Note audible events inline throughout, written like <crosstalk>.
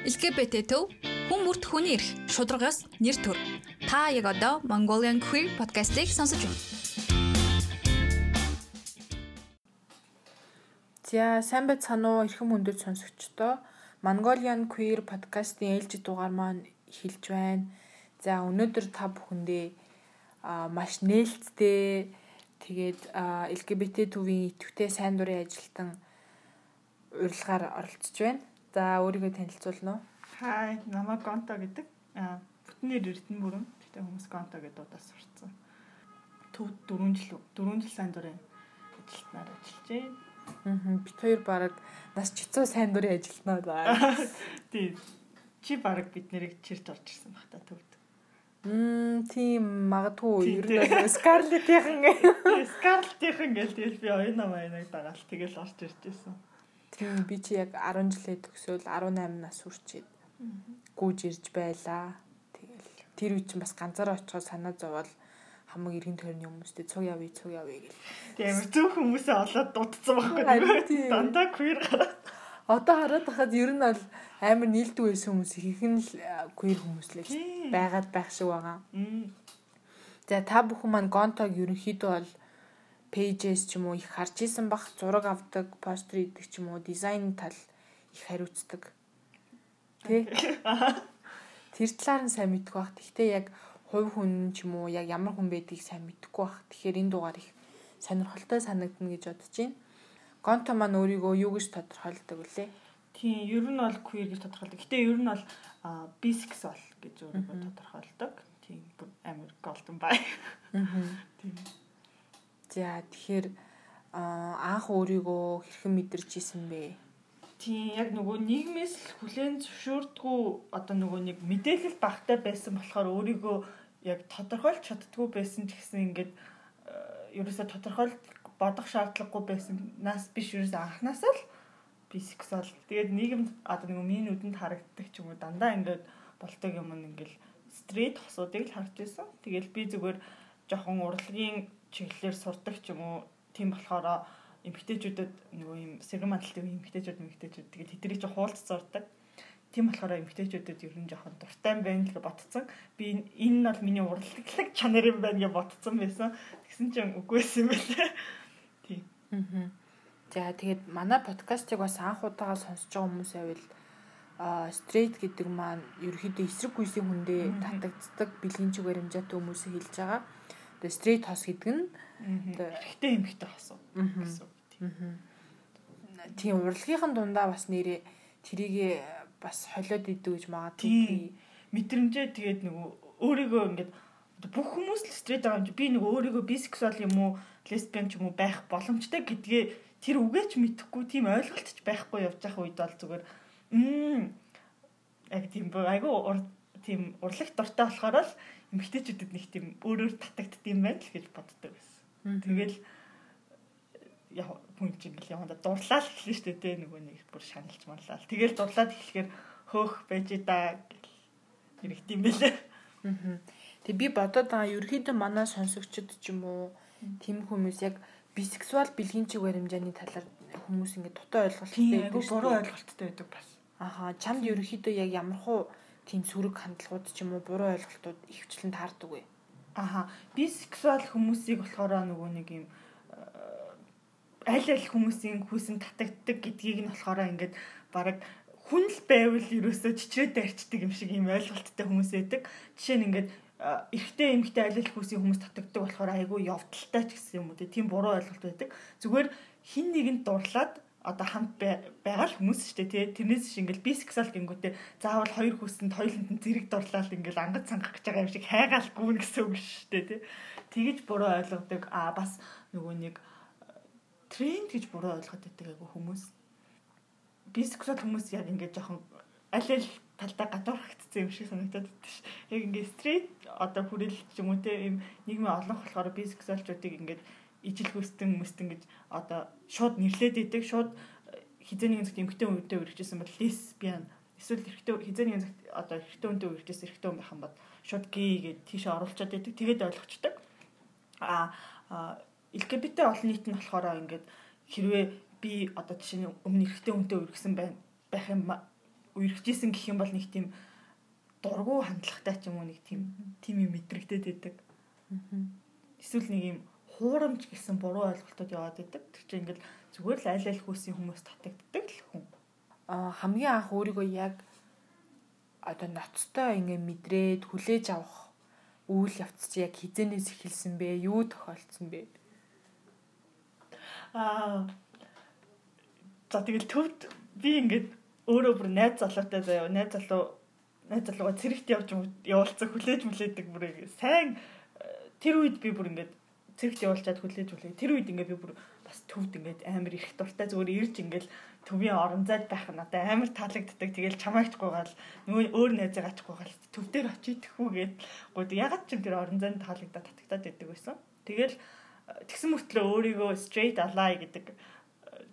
LGBT төв хүн бүрт хүний эрх шударгаас нэр төр. Та яг одоо Mongolian Queer podcast-ийг сонсож байна. За сайн байцгаана уу эрхэм хүндэт сонсогчдоо Mongolian Queer podcast-ийн ээлжид дугаар маань эхэлж байна. За өнөөдөр та бүхэндээ маш нээлттэй тэгээд LGBT төвийн идэвхтэй сайн дурын ажилтан урилгаар оролцож байна. За өөрийгөө танилцуулна уу? Хай, намайг Гонто гэдэг. Аа, бүтнээр Эрдэнэ бүрэн. Гэтэ хүмүүс Гонто гэдэг удаас сурцсан. Төв 4 жил 4 жил сайн дурын ажилтнаар ажиллаж байна. Аа, бит хоёр баг нас чицөө сайн дурын ажилтнаа да. <laughs> Тий. Чи баг бид нэрийг чирч орж ирсэн баг та төвд. Мм, тийм магадгүй ер нь Скарлетийнхэн. Скарлетийнхэн гэл тэгэл би оюуна маянаг дагаал тэгэл орж ирж байсан. Тийм би чи яг 10 жилээ төгсөөл 18 нас хүрчээд гүйж ирж байлаа. Тэгэл тэр үе чинь бас ганцаараа очихоо санаа зовоол хамаг иргэн тойрны хүмүүстэй цуг явъя цуг явъя гэл. Тийм зөв хүмүүсээ олоод дутцсан байхгүй. Дандаа queer гараад. Одоо хараад байхад ер нь бол амар нийлдэг байсан хүмүүс ихэнх нь queer хүмүүс л байгаад байх шиг байгаа. За та бүхэн маань гонтог ерөнхийдөө бол пэйжээс ч юм уу их харж исэн бах зураг авдаг, постэр идэг ч юм уу дизайн тал их хариуцдаг. Тэ? <laughs> Тэр талаар нь сайн мэдгүй бах. Гэхдээ яг хувь хүн ч юм уу яг ямар хүн байдгийг сайн мэдэхгүй бах. Тэгэхээр энэ дугаар их сонирхолтой санагдана гэж бодож байна. Гонто маань өөрийгөө юу гэж тодорхойлдог вүлээ? Тийм, ер нь бол queer гэж тодорхойлдог. Гэтэ ер нь бол bisexual гэж өөрийгөө тодорхойлдог. Тийм, амар golden бай. Аа. <laughs> Тийм. За тэгэхээр анх өөрийгөө хэрхэн мэдэрч исэн бэ? Тийм яг нөгөө нийгмээс хүлээн зөвшөөрдгүү одоо нөгөө нэг мэдээлэл багтай байсан болохоор өөрийгөө яг тодорхойлж чаддгүй байсан гэсэн ингээд ерөөсө тодорхойлж бодох шаардлагагүй байсан нас биш ерөөсө анханасаа л бисексуал. Тэгээд нийгэм одоо нөгөө миний нүдэнд харагддаг ч юм уу дандаа ингээд болтог юм ингээл стрейт хосуудыг л харж байсан. Тэгэл би зүгээр жоохон урлагийн чиглэлээр сурдаг ч юм уу тийм болохоор эмгтээчүүдэд нөгөө юм сэргэн мандалтай эмгтээчүүд эмгтээчүүд тэгээд тэднийг ч хуулц зурдаг. Тийм болохоор эмгтээчүүдэд ер нь жоохон дуртай байна гэж ботцсон. Би энэ нь бол миний урлаглаг чанар юм байна гэж ботцсон байсан. Тэгсэн чинь үгүйсэн юм байлаа. <laughs> Тийм. Аа. За тэгээд манай подкастыг бас анх удаага сонсож байгаа хүмүүс байвал а стрейт гэдэг маань ерөөхдөө эсрэг гүйсийн хүндээ татагддаг бэлгийн чигээр хэмжээтэй хүмүүсийг хэлж байгаа. Тэгээ стрейт хос гэдэг нь. Эрэгтэй эмэгтэй хос гэсэн үг тийм. урлагийнхан дундаа бас нэрээ тэрийг бас холиод идэв гэж магадгүй. Мэдрэмжээ тэгээд нөгөө өөрийгөө ингээд бүх хүмүүс л стрейт байгаа юм чи. Би нөгөө өөрийгөө бисексуал юм уу лесбиан ч юм уу байх боломжтой гэдгээ тэр үгээч мэдэхгүй тийм ойлголт ч байхгүй явж байгаа үед бол зүгээр мм яг тийм айгу тийм урлаг дуртай болохоор л эмгтээчүүдэд нэг тийм өөрөөр татагддсан байна л гэж боддог байсан. Тэгэл яа хүн чинь ингээл яванда дурлаа л эхлэн штэ тэ нөгөө нэг бүр шаналж марлаа. Тэгэл дурлаад эхлэхээр хөөх байж да гэл хэрэгтэй юм байлаа. Тэг би бодоод байгаа ерөөхдөө манай сонсогчд ч юм уу тийм хүмүүс яг бисексуал бэлгийн чиг баримжааны талаар хүмүүс ингээд дутуу ойлголттой байдаг шүү. Буруу ойлголттой байдаг бас. Аха чамд ерөөхдөө яг ямархуу тийм сүрэг хандлагууд ч юм уу буруу ойлголтууд ихвчлэн таардаг вэ? Аха. Бисексуал хүмүүсийг болохоор нөгөө нэг юм э, аль аль хүмүүсийн хүүсэн татагддаг гэдгийг нь болохоор ингээд бараг хүн л байвал ерөөсөө чичрээд арчдаг юм шиг юм ойлголттой хүмүүс байдаг. Жишээ нь ингээд э, эрэгтэй эмэгтэй аль аль хүмүүсийн хүмүүс татагддаг болохоор айгүй явдалтай ч гэсэн юм уу тийм буруу ойлголт байдаг. Зүгээр хин нэгэнд дурлаад одоо хамт байгаа л хүмүүс шүү дээ тий. Тэрнээс шиг ингээл бисексуал гингүүтээ заавал хоёр хүсэнд хоёуланд нь зэрэг дурлаад ингээл ангад сангах гэж байгаа юм шиг хайгаалгүй нэ гэсэн үг шүү дээ тий. Тэгэж буруу ойлгодог. А бас нөгөө нэг тренд гэж буруу ойлгоод байдаг айгу хүмүүс. Бисексуал хүмүүс яг ингээд жоохон аль аль талдаа гадуурхагдсан юм шиг санагдаад байдаг ш. Яг ингээд стрейт одоо хүрээлэл ч юм уу те ийм нийгмийн олонх болохоор бисексуалчуудыг ингээд ижил хүйстэн хүмүүстэн гэж одоо шууд нэрлээд идэг шууд э, хизээний цагт эмгтэй үнтэй үргэжсэн бол лесбиан. Эсвэл эрэгтэй хизээний цагт одоо эрэгтэй үнтэй үргэжсэн эрэгтэй байх юм бол шууд гей гэж тийшээ оруулчаад идэг тэгээд ойлгочдөг а LGBT олон нийт нь болохоор ингээд хэрвээ би одоо жишээ нь өмнө эрэгтэй үнтэй үргэсэн байх юм үерхжсэн гэх юм бол нэг тийм дургу хандлагатай ч юм уу нэг тийм тийм юм мэдрэгдээд байдаг. Эсвэл нэг юм хуурамч гэсэн буруу ойлголтууд яваад байдаг. Тэр чинь ингээл зүгээр л айл айл хүүсийн хүмүүс татагддаг л хүн. Аа хамгийн анх өөрийгөө яг одоо ноцтой ингээ мэдрээд хүлээж авах үйл явц чи яг хизэнээс эхэлсэн бэ? Юу тохиолдсон бэ? Аа за тэгэл төвд би ингээд өөрөө бүр найз залуутай заяа найз залуу найз залууга цэрэгт явж явуулцах хүлээж мүлээдэг бүр сайн э, тэр үед би бүр ингээд цэрэгт явуулчаад хүлээж мүлээ тэр үед ингээд би бүр бас төвд ингээд амар их дуртай зүгээр ирж ингээд төвийн орон зайд байх нь надад амар таалагддаг. Тэгэл чамаагчгүйгаал нөгөө өөр найзаа гачгүйгаал төв дээр очийдэхүү гээд гоо ягаад ч юм тэр орон зайд таалагдаад татагтаад байдаг байсан. Тэгэл тэгсэн мөртлөө өөрийгөө straight ally гэдэг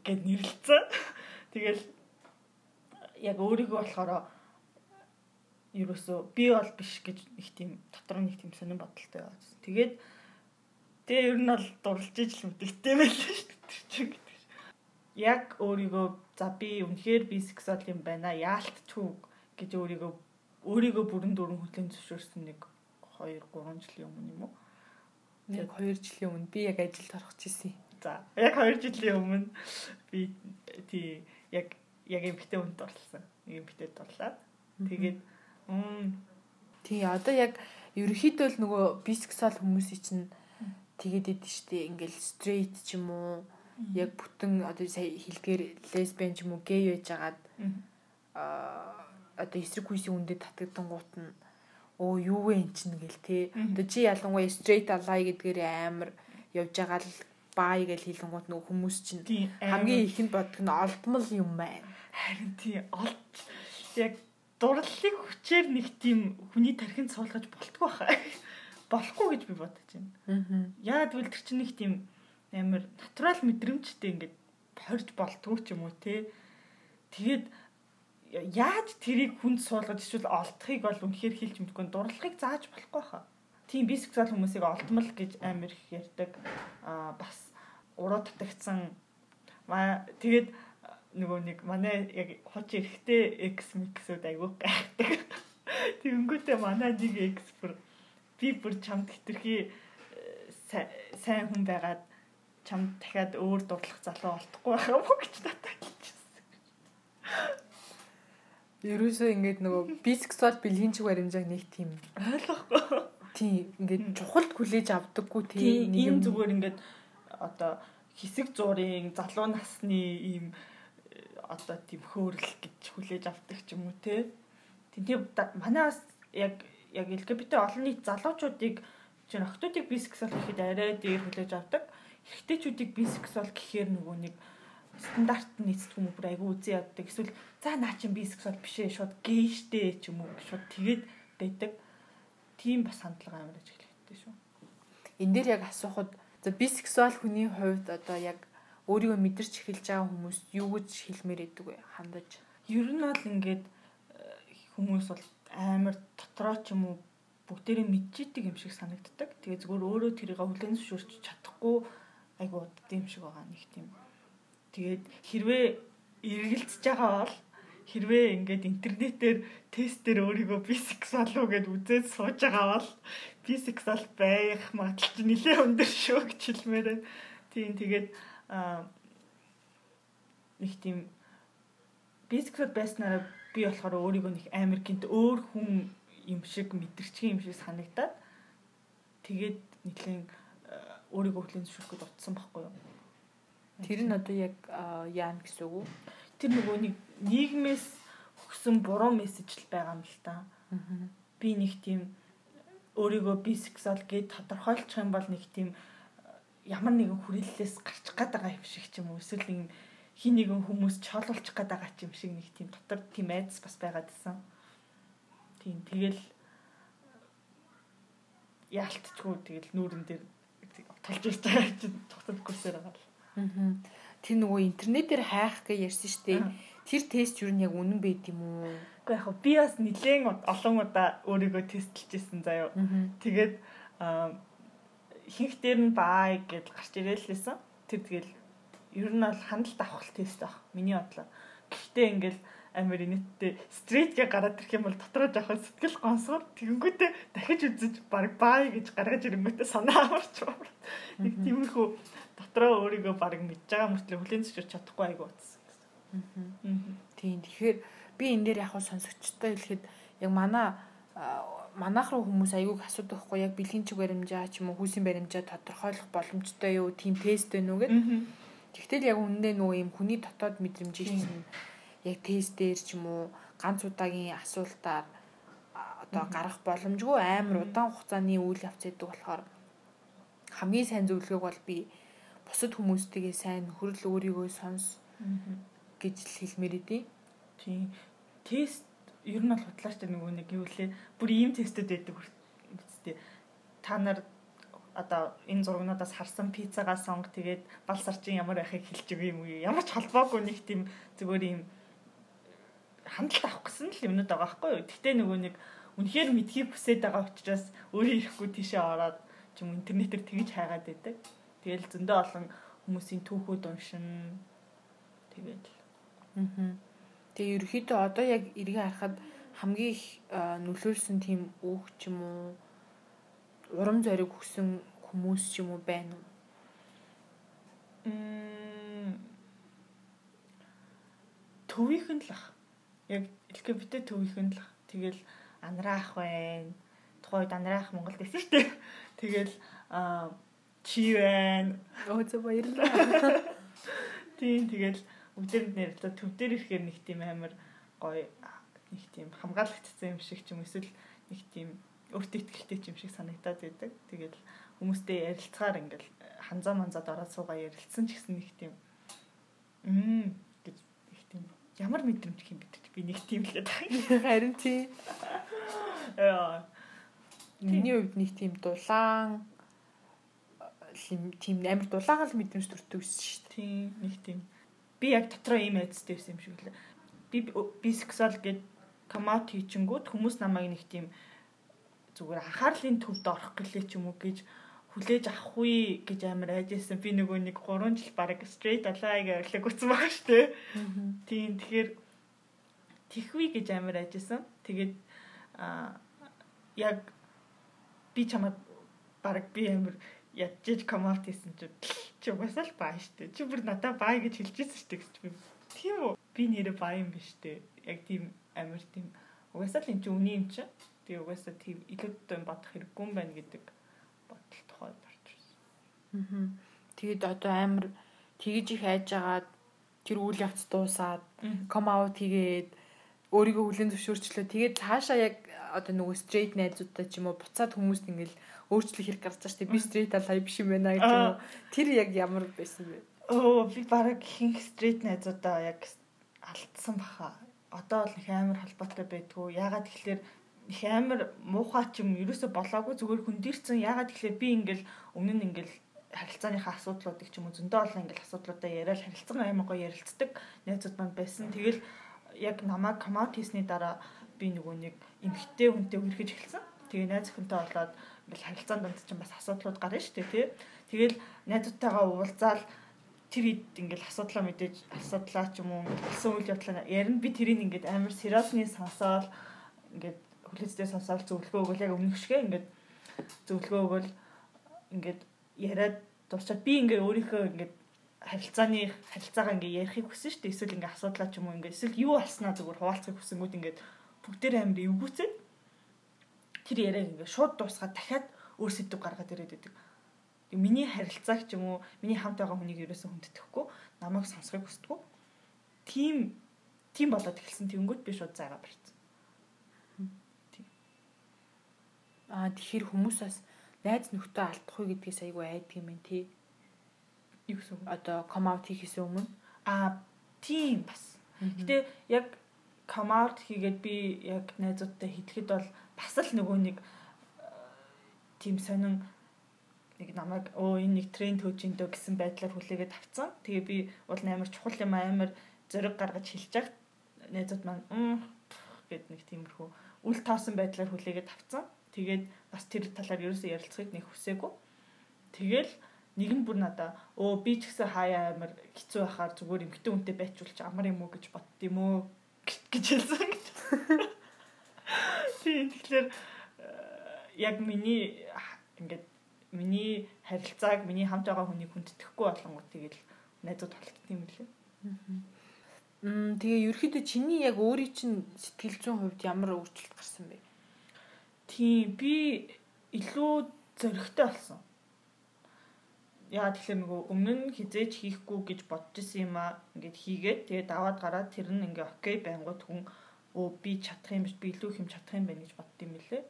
гээд нэрлэлцэн. Тэгэл яг өөрийгөө болохоор ерөөсөө би бол биш гэж их тийм дотор нэг тийм сонирн бодолтой байсан. Тэгээд тэгээ ер нь бол дурлж ижил мэдээтэй байлаа шүү дээ. Яг өөрийгөө за би үнэхээр бисексуал юм байна. Яалтчгүй гэж өөрийгөө өөрийгөө бүрэн дүрэн хүлээн зөвшөөрсөн нэг 2 3 жилийн өмнө юм уу? Яг 2 жилийн өмнө би яг ажилд орох гэсэн. За яг 2 жилийн өмнө би тий яг яг эмгтээ хүнд орлсон. Нэг эмгтээд орлаад. Тэгээд тий одоо яг ерөөхдөө л нөгөө бисексуал хүмүүсийн чинь тэгээд идэв штэ ингээл стрейт ч юм уу яг бүтэн одоо сая хэлгээр лесбиан ч юм уу гей байж агаад аа одоо эсрэг хүсийн үндэд татагдангуут нь оо юу вэ эн чинь гэл те. Одоо чи ялангуяа straight ally гэдгээр амар явж байгаа л бай гэж хэлэнгуут нөгөө хүмүүс чинь. Хамгийн ихэнд бодох нь олдмол юм байна. Харин тий олж яг дурлалыг хүчээр нэг тийм хүний тархинд суулгаж болтгоо хаа. Болохгүй гэж би бодож байна. Аа. Яагаад гэвэл тэр чинь нэг тийм амар натурал мэдрэмжтэй ингээд хорж болтгоо ч юм уу те. Тэгээд яаж тэрийг хүнд суулгаж эсвэл олдохыг бол үнэхээр хэлж мэдгүй дурлагыг зааж болохгүй хаа. Тийм бисексуал хүмүүсийг олдмол гэж амар их ярьдаг. Аа бас уруу татагдсан. Тэгээд нөгөө нэг манай яг хоч эрэхтэй X миксүүд айгүй гайхдаг. <laughs> Тэнгүүтээ манай нэг X бүр би бүр чамд хитрхи э, сайн хүн байгаад чамд дахиад өөр дурлах залуу олдохгүй байх юм уу гэж надад хэлчихсэн. Ерөөсөө ингээд нөгөө бисексуал бэлгийн чиг баримжааг нэг тийм ойлгохгүй. Тийм ингээд чухалд хүлээж авдаггүй тийм нэг юм зүгээр ингээд одоо хэсэг зургийн залуу насны ийм одоо тийм хөөрөл гэж хүлээж авдаг ч юм уу те. Тийм манай бас яг яг LGBT олон нийт залуучуудыг чинь охтуудыг бисексуал гэхэд арай дээр хүлээж авдаг. Эрэгтэйчүүдийг бисексуал гэхээр нөгөө нэг стандарт нийцдэг юм бүр айгүй үзий яддаг. Эсвэл за наа чин бисексуал биш ээ шууд гей штэ ч юм уу шууд тэгээд байдаг. Тийм бас хандлага амар ажиглагддаг шүү. Энд дээр яг асуухад за бисексуал хүний хувьд одоо яг өөрийгөө мэдэрч эхэлж байгаа хүмүүс юу гэж хэлмээр идэг вэ хандаж ер нь бол ингээд хүмүүс бол амар дотроо ч юм уу бүгдээрээ мэдчихдэг юм шиг санагддаг. Тэгээ зүгээр өөрөө тэрийг хүлээн зөвшөөрч чадахгүй айгуу удаа юм шиг байгаа нэг тийм. Тэгээд хэрвээ эргэлзэж байгаа бол хэрвээ ингээд интернетээр тестээр өөрийгөө бисексуал уу гэд үзээд сууж байгаа бол бисексуал байх магадлал нэлээд өндөр шүү гэж хэлмээр байна. Тийм тэгээд нэг тийм бисексуал байснараа би болохоор өөрийгөө нэг амар гинт өөр хүн юм шиг мэдэрчгийн юм шиг санагдаад тэгээд нэгэн өөрийгөө хүлэн зөвшөөрөхөд утсан байхгүй юу. Тэр нь одоо яг яана гэсэн үг үү? Тэр нөгөө нэг нийгмээс өгсөн буруу мессеж л байгаа юм л та. Би нэг тийм өөрийгөө бисексуал гэж тодорхойлчих юм бол нэг тийм ямар нэгэн хүрээллээс гарчих гээд байгаа юм шиг ч юм уу эсвэл нэг хин нэгэн хүмүүс чоолуулчих гээд байгаа ч юм шиг нэг тийм дотор тийм айдас бас байгаад исэн. Тийм тэгэл яалтчгүй тэгэл нүүрэн дээр толж ирж байгаа <laughs> чинь цогцод гүсээр байгаа. Аа. Тэр нөгөө интернетээр хайх гэж ярьсан шүү дээ. Тэр тест юу нь яг үнэн байд юм уу? Уу яг би бас нэлээд олон удаа өөрийгөө тестэлж ирсэн заяо. Тэгээд хинх дээр нь бай гэж гарч ирээлсэн. Тэр тэгэл ер нь бол хандлт авах тест баг. Миний бодлоо. Гэхдээ ингээл амар инэттэй стритгээ гараад ирэх юм бол дотроо жоохон сэтгэл гонсгор тэгэнгүүтээ дахиж үзэж баг бай гэж гаргаж ирэнгүүтээ санаа амарч байна. Нэг тиймэрхүү дотроо өөрийгөө баг мэдж байгаа мөртлөө хүлэн зөвшөөрч чадахгүй айгу утсан. Тийм тэгэхээр би энэ дээр яг сонсогчтой хэлэхэд яг манай манайх руу хүмүүс аягүй асуудаг хгүй яг бэлгийн чиг баримжаа ч юм уу хүүсийн баримжаа тодорхойлох боломжтой юу тийм тест байна уу гэдэг. Тэгтэл яг үнэндээ нөгөө юм хүний дотоод мэдрэмжийг чинь яг тестээр ч юм уу ганц удаагийн асуултаар одоо гарах боломжгүй амар удаан хугацааны үйл явц гэдэг болохоор хамгийн сайн зөвлөгөөг бол би бусад хүмүүстэйгээ сайн хөрөл өөрийгөө сонс гэж хэлмээр идэв. Тийм. Тест ер нь бол худлаачтай нөгөө нэг юу лээ бүр ийм тестэд байдаг үстэй. Та нар одоо энэ зургнуудаас харсан пиццагаа сонг тэгээд бал сарчин ямар байхыг хэлж өгөө юм уу ямар ч холбоогүй нэг тийм зүгээр ийм хандлт авах гэсэн л юмнууд байгаа байхгүй юу. Гэтэ нөгөө нэг үнэхээр мэдхийг хүсээд байгаа учраас өөрөө ирэхгүй тийшээ ороод ч юм интернетээр тэгж хайгаад байдаг. Тэгэл зөндөө олон хүмүүсийн түүхүүд уншин тэгээд аа. Тэгээ ерөөхдөө одоо яг эргээ харахад хамгийн их нөлөөлсөн тийм үг ч юм уу урам зориг өгсөн хүмүүс ч юм уу байна уу? Мм төвийнхэн л ах яг LGBT төвийнхэн л тэгэл анраах байна. Тухайд анраах Монголд байсан шүү дээ. <laughs> Тэгэл аа чи байна. Оо зөв баярлалаа. <laughs> Тийм тэгэл бүгдээр нэрдээ төв дээр ирэхээр нэг тийм амар гоё нэг тийм хамгаалагдсан юм шиг ч юм эсвэл нэг тийм өөртөө ихтэй юм шиг санагдаад байдаг. Тэгэл хүмүүстэй ярилцахаар ингээл ханзаа манзаад ороод суугаа ярилцсан ч гэсэн нэг тийм мм гэж их тийм ямар мэдрэмж юм бэ би нэг тийм л байдаг. <laughs> Харин тий. Яа. Миний хувьд нэг тийм дулаан тийм амар дулаагаал мэдрэмж төртөг шүү дээ. Тийм нэг тийм. Би яг дотроо ийм айцтай байсан юм шиг лээ. Би бисексуал гэд комаут хийчингүүд хүмүүс намайг нэг тийм зүгээр анхаарлын төвд орох гэлээ ч юм уу гэж хүлээж авахгүй гэж амар айжсэн. Би нөгөө нэг 3 жил бараг straight алаа гэж өрлөг утсан байгаа шүү дээ. Тийм тэгэхээр тэхвэ гэж амар ажилласан. Тэгээд а яг би чамд баг би амар ядчих коммент хийсэн чи чи угсаал баа штэ. Чи бүр надаа баа гэж хэлчихсэн штэ гэж би. Тийм үү? Би нэрээ баа юм биш штэ. Яг тийм амар тийм угсаал энэ чи үний юм чи. Тэгээ угсаа тийм илүүдтэй бодох хэрэггүй юм байна гэдэг бодол тухай барч ирсэн. Аа. Тэгээд одоо амар тэгж их айж агаад тэр үйл явц дуусаад ком аут хийгээд өөрийгөө хүлэн зөвшөөрчлөө. Тэгээд цаашаа яг одоо нөгөө straight найзуудтай ч юм уу буцаад хүмүүст ингээл өөрчлөх хэрэг гарч байгаа шүү дээ. Би straight алаа биш юм байна гэж юм уу. Тэр яг ямар байсан бэ? Оо би бараг хинх straight найзуудаа яг алдсан баха. Одоо бол их амар холбоотой байдгүй. Ягаад тэгэхээр их амар муухай ч юм ерөөсө болоогүй зүгээр хөндөрцөн. Ягаад тэгэхээр би ингээл өмнө нь ингээл харилцааныхаа асуудлуудыг ч юм уу зөндөө олон ингээл асуудлуудаа яриад харилцан аймаг гоё ярилцдаг найзууд манд байсан. Тэгэл яг намайг коммент хийсний дараа би нөгөө нэг эмхтэй хүнтэй үргэж эхэлсэн. Тэгээ найз охинтой болоод ингээл харилцаанд донд чинь бас асуудлууд гарна шүү дээ тий. Тэгэл найзуудтайгаа уулзаал тэр хэд ингээл асуудлаа мэдээж асуудлаа ч юм уу болсон үйл явдлаа ярина би тэрийг ингээд амар сериосны сонсоол ингээд хүлээцтэй сонсоол зөвлөгөө өгөөл яг өмнөх шигээ ингээд зөвлөгөө өгөөл ингээд яриад дуусаад би ингээд өөрийнхөө ингээд харилцааны харилцаагаа ингээ ярихыг хүсэн шүү дээ. Эсвэл ингээ асуудлаа ч юм уу ингээ эсвэл юу алснаа зүгээр хуваалцахыг хүсэнгүүт ингээ бүгдээр амир эвгүүцээд тэр яриаг ингээ шууд дуусгаад дахиад өөр сэдв гаргаад ирээд байдаг. Миний харилцааг ч юм уу миний хамт байгаа хүнийг ерөөсөө хүндэтгэхгүй намайг сонсохыг хүсдэггүй. Тим тим болоод эхэлсэн тэнгүүт би шууд зайгаа барьсан. Аа тэгэхээр хүмүүс бас найз нөхдөд алдахгүй гэдгээс айгүй айдаг юм байна тий юу гэсэн одоо come out хийхээс өмнө а тийм бас. Гэтэ яг come out хийгээд би яг найзуудтай хэлэхэд бол бас л нөгөө нэг тийм сонин нэг намайг өө энэ нэг тренд хөөж индөө гэсэн байдлаар хүлээгээд тавцсан. Тэгээ би бол амар чухал юм амар зориг гаргаж хэлж яах найзууд маань гэд нэг тиймэрхүү үл тоосон байдлаар хүлээгээд тавцсан. Тэгээд бас тэр талаар ерөөсөө ярилцахыг нэг хүсээгүй. Тэгэл нэг нь бүр надаа өө би ч гэсэн хаяа амар хэцүү байхаар зүгээр эмгтэн үнтэй байчулч амар юм уу гэж бодд юм уу гэж хэлсэн гэж. Тийм тэгэхээр яг миний ингээд миний харилцааг миний хамт байгаа хүнийг хүндэтгэхгүй болонгууд тэгэл найзууд толгдсон юм лээ. Мм тэгээ ерөөхдөө чиний яг өөрийн чинь сэтгэл зүйн хувьд ямар өөрчлөлт гарсан бэ? Тийм би илүү зөрөгтэй болсон. Яа тэгэхээр нөгөө өмнө нь хизээж хийхгүй гэж бодож исэн юм аа ингээд хийгээд тэгээд даваад гараад тэр нь ингээ окей байнгут хүн өө би чадах юм биш би илүү их юм чадах юм байна гэж бодд юм лээ.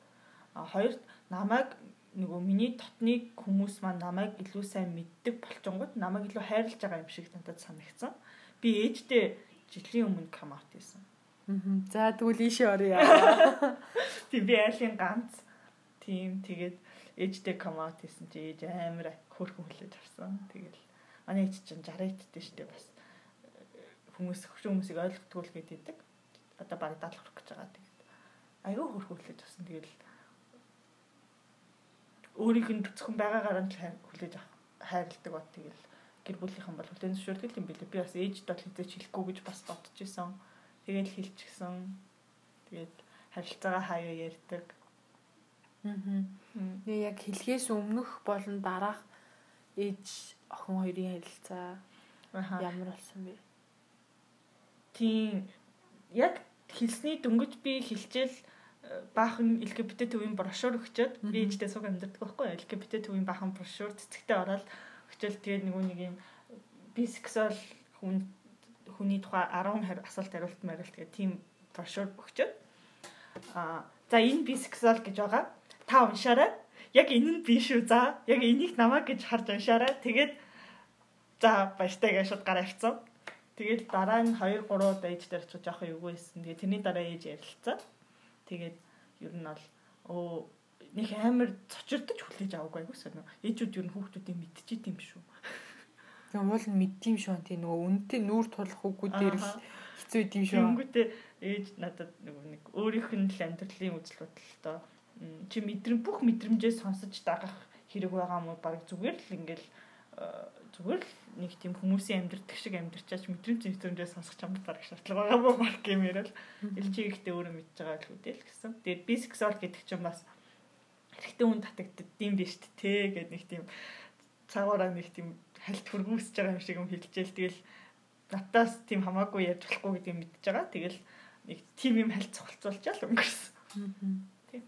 А хоёрт намайг нөгөө миний дотны хүмүүс маань намайг илүү сайн мэддэг болчонгод намайг илүү хайрлаж байгаа юм шиг надад санагдсан. Би ээжтэй жилийн өмнө кам аут хийсэн. За тэгвэл ийшээ орё. <laughs> Тийм би айлын ганц. Тийм тэгээд ээжтэй кам аут хийсэн чи ээж амар хөрхөн хүлээж авсан. Тэгэл манай ээж чинь 60 идтэй штэ бас хүмүүс хөшөө хүмүүсийг ойлгохгүй л гэдэг. Одоо баг 70 хүрэх гэж байгаа. Тэгээд аюу хөрхөн хүлээж авсан. Тэгэл өөрийнх нь зөвхөн байгаагаар нь хүлээж хайрладаг бат тэгэл гэр бүлийнхэн бол хүлээн зөвшөөрдөг юм билээ. Би бас ээжд бол хизээч хэлэхгүй гэж бас бодож исэн. Тэгээд хэлчихсэн. Тэгээд харилцаагаа хаяа ярьдаг. Аа. Яг хэлхээс өмнөх болон дараах ээж охин хоёрын харилцаа ямар болсон бэ? Тийм яг хэлсний дөнгөж би хэлчихэл баахан LGBT төвийн брошюр өгчөөд би ээжтэй суг амьддаг байхгүй LGBT төвийн баахан брошюр цэцэгтэй ороод өгчөөл тэгээд нөгөө нэг юм бисексуал хүн хүний тухай 10 асуулт хариулт мариулт гэх тийм брошюр өгчөөд а за энэ бисексуал гэж байгаа та уншаарай яг энэ нь би шүү за яг энийг намаа гэж харж уншаарай тэгээд за баяртай гэж шууд гараа авцсан Тэгээд дараа нь 2 3 удаа ээж дээр очиж яах юу гэсэн. Тэгээд тэрний дараа ээж ярилцсан. Тэгээд ер нь бол оо нэг амар цочирдож хүлээж аваагүй айгу сонио. Ээжүүд ер нь хүүхдүүдийн мэдчихэд юм шүү. Тэгээ уул нь мэддэм шүү. Тий нөгөө үнэтэй нүүр тулах үгүүдээр л хэцүү идэм шүү. Үнгүүтээ ээж надад нөгөө нэг өөрийнх нь л амьдралын үзэл бодолтой чи мэдрэмж бүх мэдрэмжээ сонсож дагах хэрэг байгаа мó баг зүгээр л ингээл зүгээр л нэг тийм хүмүүсийн амьдрэх шиг амьдрчаач мэдрэмж мэдрэмжээ сонсох юм барах шаардлага байгаа мó баг гэмээр л эл чи ихтэй өөрөө мэдж байгаа л үдэл гэсэн. Тэгээд бисексуал гэдэг чинь бас хэрэгтэй хүн татагддсан биш тэ гэдэг нэг тийм цагаараа нэг тийм хальт хөргөөсөж байгаа юм шиг юм хэлжээл тэгэл натаас тийм хамаагүй яаж болохгүй гэдгийг мэдж байгаа. Тэгэл нэг тийм юм хальт цогцолцуулчаал өнгөрсөн. Тийм.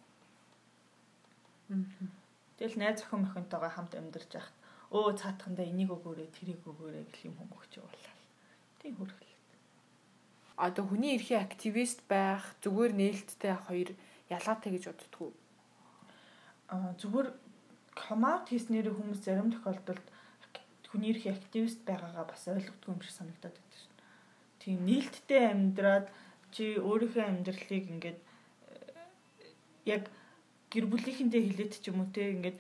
Тэгэл найз охин охинтойгоо хамт амьдарч яхад өө цаатхандаа энийг өгөөрэй, тэрийг өгөөрэй гэх юм хүн өгч явуулаа. Тийм хөргөл. Одоо хүний эрхийн активист байх зүгээр нээлттэй хоёр ялгаатай гэж боддгоо. Аа зүгээр комаут хийснээр хүмүүс зарим тохиолдолд хүний эрхийн активист байгаагаа бас ойлгохгүй юм шиг санагдаад байдаг шин. Тийм нээлттэй амьдраад чи өөрийнхөө амьдралыг ингээд э, яг гэр бүлийнхэнтэй хилээд ч юм уу те ингээд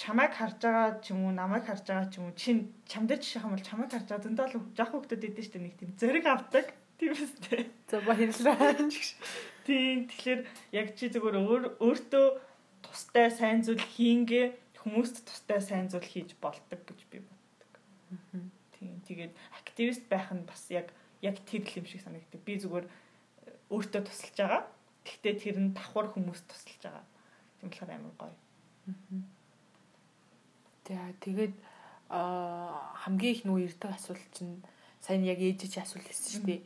чамайг харж байгаа ч юм уу намайг харж байгаа ч юм уу чин чамдэр жишээ юм бол чамайг харж байгаа зөндөө л жоох хөвгдөд идэв штэ нэг тийм зэрэг авдаг тийм үстэй. За баярлалаа. <laughs> Тийм тэгэхээр яг чи зүгээр өөр өөртөө тустай сайн зүйл хийнгээ хүмүүст тустай сайн зүйл хийж болдог гэж би боддог. Тэгээд активист байх нь бас яг яг тэр л юм шиг санагддаг. Би зүгээр өөртөө тусалж байгаа. Гэхдээ тэр нь давхар хүмүүст тусалж байгаа. Тийм болохоор амар гоё. За тэгээд хамгийн их нөгөө ирдэг асуулт чинь сайн яг ээж чи асуулт хэлсэн шүү дээ.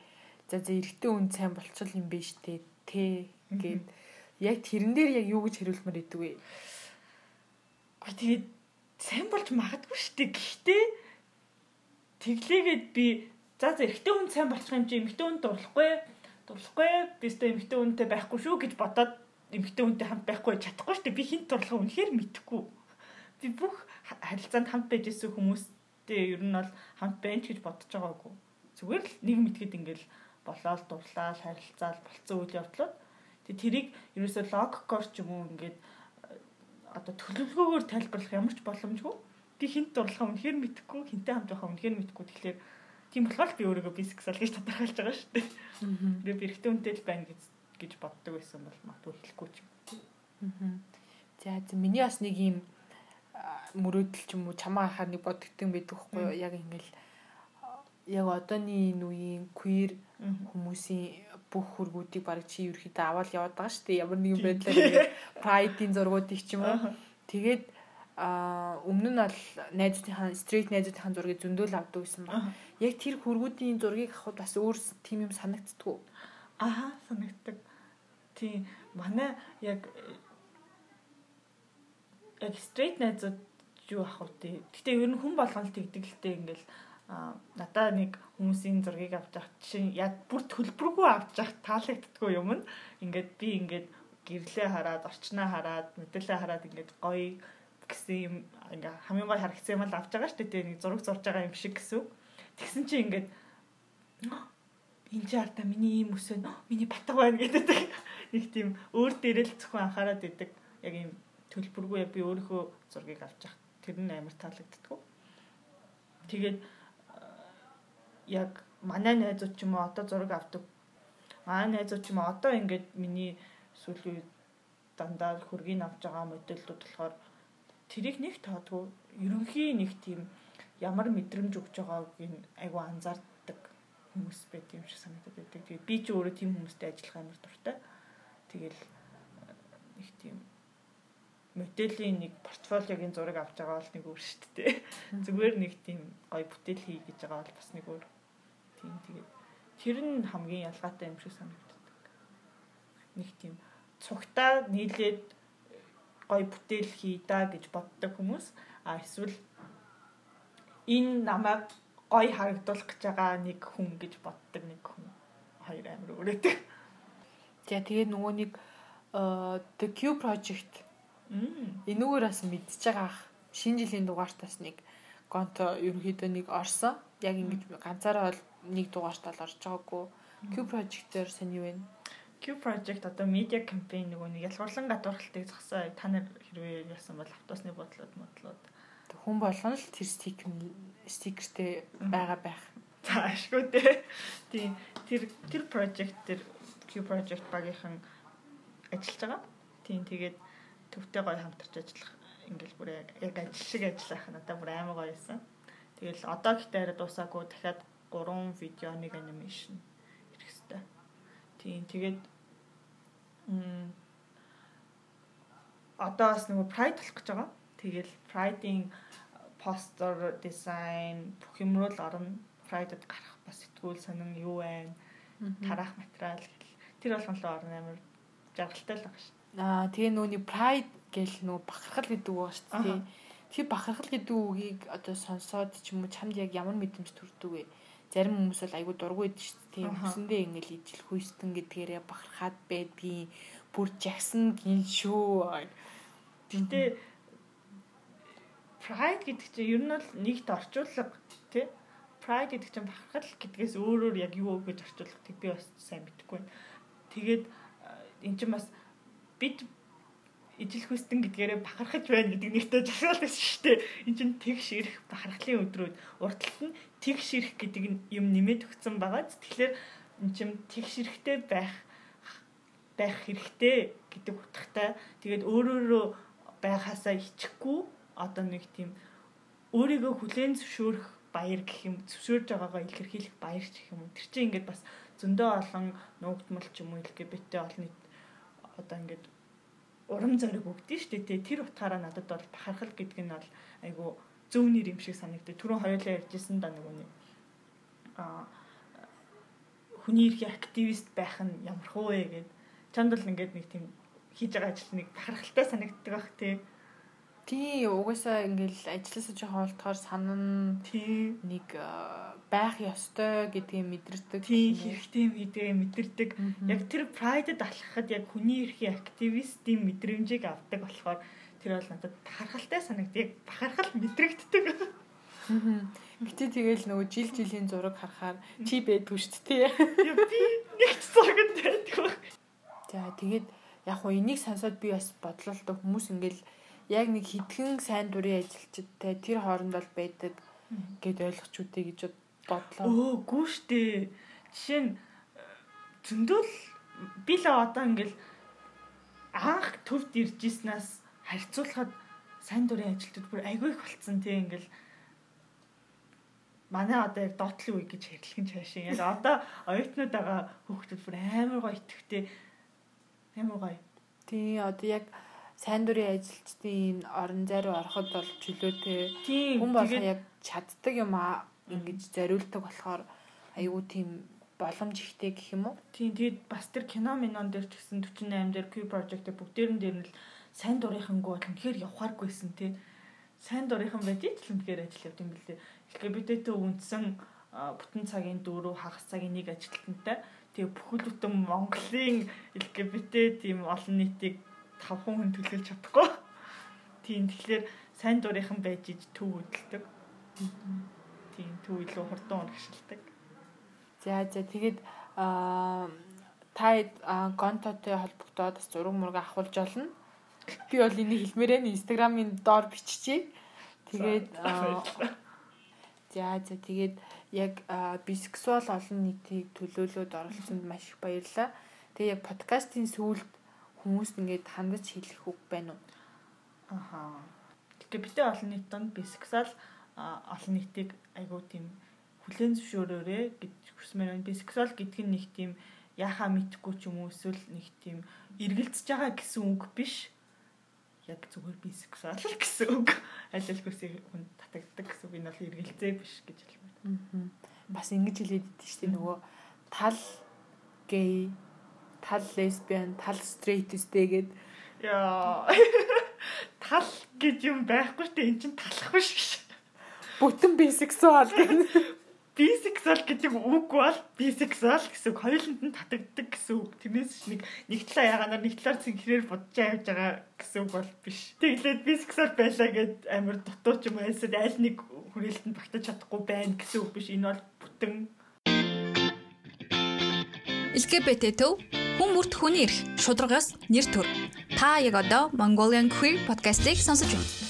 За за эрэгтэй хүн сайн болчихвол юм биш үү те гээд яг тэрэн дээр яг юу гэж хариулмаар идэг вэ? Гэхдээ тэгээд сайн болж магадгүй шүү дээ. Гэхдээ тэглээгээд би за за эрэгтэй хүн сайн болчих юм чи эмэгтэй хүн дурлахгүй дурлахгүй бистэ эмэгтэй хүнтэй байхгүй шүү гэж бодоод эмэгтэй хүнтэй хамт байхгүй чадахгүй шүү дээ. Би хинт дурлахаа үнэхээр мэдэхгүй. Би бүх харилцаанд хамт байж исэн хүмүүстэй ер нь бол хамт байна гэж бодож байгаагүй. Зүгээр л нэг мэтгэд ингээл болоод дурлаад харилцаал болцсон үйл явдлууд. Тэгээ тэрийг ерөөсөө логикоор ч юм уу ингээд э, одоо төлөвлөгөөгөөр тайлбарлах ямар ч боломжгүй. Би хинт дурлахаа үнэхээр мэдэхгүй, хинтээ хамт байхаа үнэхээр мэдэхгүй. Тэгэхээр тийм болохоор би өөрийгөө бисексуал гэж тодорхойлж байгаа шүү дээ. Би бэрхтээ үнтэй л байна гэж гэж боддог байсан бол магадгүй хэлэхгүй ч юм. За миний бас нэг юм мөрөөдөл ч юм уу чамаа харахаар нэг бодгдсон байдаг хгүй юу яг ингээл яг одооний энэ үеийн queer хүмүүсийн бүх хөргүүдийг баг чи ерөөхдөө аваад яваад байгаа шүү дээ. Ямар нэгэн байдлаар ингээд <laughs> Pride-ийн зургуудыг ч юм уу. Тэгээд а өмнө нь бол найзуудынхаа стрит найзуудынхаа зургийг зөндөөл авдаг гэсэн ба. Яг тэр хөргүүдийн зургийг авахд бас өөр тийм юм санагддгүү. Аха санагддаг. Тийм манай яг яг стрит найзууд юу ах вэ? Гэтэ ер нь хүн болгоно тэгдэг л дээ ингээл а надаа нэг хүмүүсийн зургийг авч явах чинь яг бүр төлбөргүй авч явах таалагддаггүй юм нь ингээд би ингээд гэрлээ хараад орчноо хараад мэдээлэл хараад ингээд гоё гэсэн юм ингээ хамгийн гой харагдсан юм л авч байгаа шүү дээ нэг зураг зурж байгаа юм шиг гэсэн. Тэгсэн чинь ингээд энэ чи ардаа миний ийм өсөө миний батга байна гэдэг нэг тийм өөр дээрэл зөвхөн анхаарал идэг яг ийм төлбөргүй би өөрийнхөө зургийг авч явах тэр нь амар таалагддаг. Тэгээд яг манай найзууд ч юм уу одоо зураг авдаг. Манай найзууд ч юм уу одоо ингээд миний сүүлийн дандаа хөргийг авч байгаа модельүүд болохоор тэрийг нэг тоодгүй ерөнхий нэг тийм ямар мэдрэмж өгч байгааг нь айгу анзаардаг хүмүүс байт юм шиг санагдаад байдаг. Тэгээд би ч өөрөө тийм хүмүүстэй ажиллах амар дуртай. Тэгэл нэг тийм моделийн нэг портфолиогийн зураг авч байгаа бол нэг өөр шүү дээ. Зүгээр нэг тийм гоё бүтээл хий гэж байгаа бол бас нэг өөр. Тийм тэгээд тэр нь хамгийн ялгаатай юм шиг санагддаг. Нэг тийм цугтаа нийлээд гоё бүтээл хий да гэж боддог хүмүүс а эсвэл энэ намайг гоё харагдуулах гэж байгаа нэг хүн гэж боддог нэг хүн хоёр амир өрөөдөг. За тэгээд нөгөө нэг The Q project энүүгээр бас мэдчихэж байгаа ах шинэ жилийн дугаартаас нэг гонто ерөнхийдөө нэг орсон. Яг ингэж ганцаараа бол нэг дугаарт бол орж байгаагүй. Q project-ээр сони юу вэ? Q project одоо media campaign нөгөө нэг ялгуурлан гадуурхалтыг зогсоо та нар хэрвээ яасан бол автобусны бодлоод модлоод хүн болгоно л тэр стикер стикертэй байгаа байх. За ашгүй дээ. Тийм тэр тэр project тэр Q project багийнхан ажиллаж байгаа. Тийм тэгээд төвтэй гоё хамтарч ажиллах ингээл бүр яг ажил шиг ажиллах надад бүр аймаг гоё байсан. Тэгэл одоо гэхдээ арай дуусаагүй дахиад 3 видео нэг анимашн ирэх хэвээр. Тийм тэгээд одоо бас нөгөө Pride болох гэж байгаа. Тэгэл Pride-ийн постэр дизайн бүх юм руу л орно. Pride-д гарах бас сэтгүүл сонин юу байна? Тараах материал гэл. Тэр болгон л орно амар жаргалтай л байгаа ш. Аа тэгээ нүуний Pride гэл нөө бахархал гэдэг үг шүү дээ. Тэр бахархал гэдэг үгийг одоо сонсоод ч юм уу чамд яг ямар мэдрэмж төрдөг вэ? Зарим хүмүүс бол айгүй дургүй байдаг шүү дээ. Тийм хүсэндээ ингээл ижил хүйстэн гэдгээрээ бахархаад байдгийн бүр жагсан гин шүү. Тэгтээ pride гэдэг чинь ер нь бол нэгт орчуулга тий pride гэдэг чинь бахархал гэдгээс өөрөөр яг юу гэж орчуулдаг би бас сайн мэдэхгүй байна. Тэгээд эн чинь бас бид ижил хүстэн гэдгээрээ бахархаж байна гэдэг нэртэй жашаал байсан шүү дээ. Энд чинь тэгш ирэх бахархлын өдрүүд урталт нь тэгш ирэх гэдэг юм нэмээд өгсөн байгаа. Тэгэхээр эн чинь тэгш ирэхтэй байх байх хэрэгтэй гэдэг утгатай. Тэгээд өөрөөрөө байхаасаа хичихгүй одоо нэг тийм өөрийгөө хүлээн зөвшөөрөх баяр гэх юм зөвшөөрж байгаагаа илэрхийлэх баяр гэх юм. Тэр чинь ингээд бас зөндөө олон нуугдмал ч юм уу LGBT олон нийт одоо ингээд урам зориг өгдөө шүү дээ. Тэр утгаараа надад бол бахархал гэдэг нь бол айгу зөв нэр юм шиг санагдав. Түрүүн хоёулаа ярьжсэн да нэг а хүний эрхийн активист байх нь ямар хөө вэ гэд. Чанд бол ингээд нэг тийм хийж байгаа ажил нэг бахархалтай санагддаг бах тий. Тий, угаасаа ингээл ажилласаа жоохон олдохоор санан тий нэг байх ёстой гэдгийг мэдэрдэг. Тий, хэрэгтэй гэдгийг мэдэрдэг. Яг тэр pride-д алхахад яг хүний эрхийн активистийн мэдрэмжийг авдаг болохоор тэр бол надад бахархалтай санагддаг. Бахархал мэдрэгддэг. Гэтэ тэгэл нөгөө жил жилийн зураг харахаар чи байдгүй шүү дээ. Би нэгт зурганд байдгүй. За тэгээд яг хуу энийг сонсоод би бас бодлоо л хүмүүс ингээл яг нэг хитгэн сайн дурын ажилчдтай тэр хооронд бол байдаг гэд ойлгоч үтэй гэж бодлоо. Өө гүү штэ. Жишээ нь зөндөл би л одоо ингээл анх төвд ирж ирснаас харьцуулахад сайн дурын ажилтнууд бүр айгүй их болцсон тийм ингээл манай одоо яг доотлын үе гэж хэрлэх нь цаашаа. Яг одоо оюутнуудаа хүүхдүүд бүр амар гоё итгэвтэй амар гоё. Тий одоо яг сайн дурын ажилчдын орон зай руу ороход бол чөлөөтэй. Хүн болго яг чаддаг юм аа ингэж зориулдаг болохоор айгүй тийм боломж ихтэй гэх юм уу? Тийм тэгээд бас тэр кино минон дээр ч гэсэн 48 дээр Q project дээр бүгдээрэн дээр нь л сайн дурынхангүй бол үнэхээр явахааргүйсэн тий. Сайн дурынхан байдгийг л үнэхээр ажил явд юм билээ. LGBT үндсэн бүтэн цагийн дөрөв хагас цагийн нэг ажилтнтай тэгээ бүхэл бүтэн Монголын LGBT тийм олон нийтийг тавхан хүн төлөөлж чадахгүй. Тийм тэгэхээр сайн дурынхан байж иж төв хөдөлдөг. Тийм төв илүү хурдан урагшилдаг. За за тэгээд аа та гонтотой холбогдоод бас зураг мураг авахулж олно. Би бол энийг хэлмээрээ инстаграмын доор биччихье. Тэгээд за за тэгээд яг бисексуал олон нийтийг төлөөлөөд оролцсонд маш их баярлалаа. Тэгээ яг подкастын сүүлд хүмүүст ингээд хандаж хэлэх үг байна уу? Аха. LGBT олон нийт донд бисексуал олон нийтийг айгуу тийм хүлэн зөвшөөрөөрэй гэж хүсмээр байна. Бисексуал гэдэг нь нэг тийм яхаа мэдхгүй ч юм уу эсвэл нэг тийм эргэлзэж байгаа гэсэн үг биш. Яг зүгээр бисексуал гэсэн үг. Аль аль хүсээ хүн татагддаг гэсэн үг энэ бол эргэлзээ биш гэж хэлмээр. Аа. Бас ингэж хэлээд идэв дээ нөгөө тал гей тал лесбиан, тал стрейт үстэй гэд. Яа. <laughs> Тал гэж юм байхгүй шүү дээ. Энд чинь талах биш. Бүтэн бисексуал гэнэ. <laughs> Бисексуал гэдэг үг бол бисексуал гэсэн. Хоёуланд нь татагддаг гэсэн үг. Тэрнээс нэг нэг талаа ягаанаар нэг талаар цэнхрээр бодож явж байгаа гэсэн үг бол биш. Тэглээд бисексуал байлаа гэд амар дутуу ч юм уу эсвэл аль нэг хүрээлтэнд багтаж чадахгүй байна гэсэн үг биш. Энэ бол бүтэн LGBT төв Хүн бүрт хүний эрх, шударгаас нэр төр. Та яг одоо Mongolian Queer podcast-ийг сонсож байна.